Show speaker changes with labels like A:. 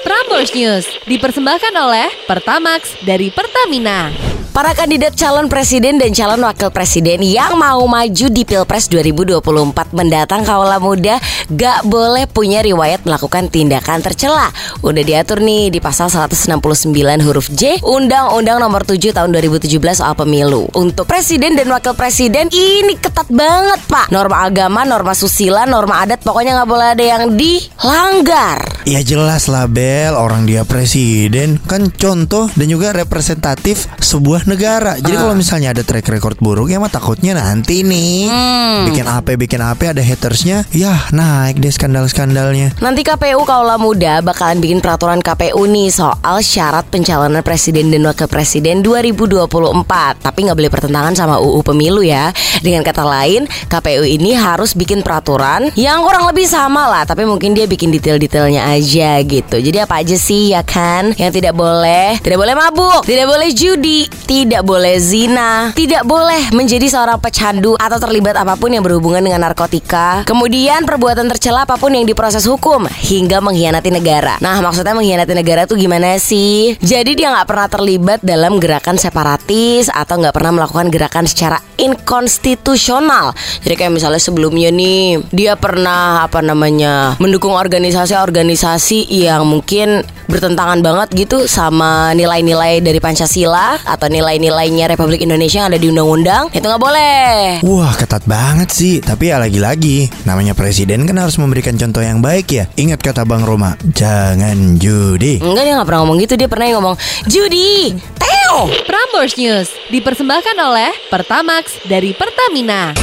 A: Prambors News dipersembahkan oleh Pertamax dari Pertamina.
B: Para kandidat calon presiden dan calon wakil presiden yang mau maju di Pilpres 2024 mendatang kaula muda gak boleh punya riwayat melakukan tindakan tercela. Udah diatur nih di pasal 169 huruf J Undang-Undang Nomor 7 Tahun 2017 soal pemilu. Untuk presiden dan wakil presiden ini ketat banget pak. Norma agama, norma susila, norma adat pokoknya nggak boleh ada yang dilanggar.
C: Ya jelas lah Bel, orang dia presiden kan contoh dan juga representatif sebuah negara. Jadi
B: Ah.
C: kalau misalnya ada track record buruk ya mah takutnya nanti nih
B: Hmm.
C: bikin apa bikin apa ada hatersnya, ya naik deh skandal-skandalnya.
B: Nanti KPU Kaula Muda bakalan bikin peraturan KPU nih soal syarat pencalonan presiden dan wakil presiden 2024 Tapi nggak boleh pertentangan sama UU Pemilu ya. Dengan kata lain KPU ini harus bikin peraturan yang kurang lebih sama lah Tapi mungkin dia bikin detail-detailnya aja gitu. Jadi apa aja sih ya kan? Yang tidak boleh Tidak boleh mabuk Tidak boleh judi Tidak boleh zina Tidak boleh menjadi seorang pecandu Atau terlibat apa pun yang berhubungan dengan narkotika. Kemudian perbuatan tercela apa pun yang diproses hukum Hingga mengkhianati negara Nah maksudnya mengkhianati negara tuh gimana sih? Jadi dia nggak pernah terlibat dalam gerakan separatis Atau nggak pernah melakukan gerakan secara inkonstitusional Jadi kayak misalnya sebelumnya nih Dia pernah apa namanya Mendukung organisasi-organisasi yang mungkin bertentangan banget gitu sama nilai-nilai dari Pancasila atau nilai-nilainya Republik Indonesia yang ada di undang-undang itu nggak boleh.
C: Wah ketat banget sih. Tapi ya lagi-lagi Namanya presiden kan harus memberikan contoh yang baik ya. Ingat kata Bang Roma Jangan judi.
B: Enggak dia nggak pernah ngomong gitu. Dia pernah ngomong judi Teo
A: Prambors News dipersembahkan oleh Pertamax dari Pertamina.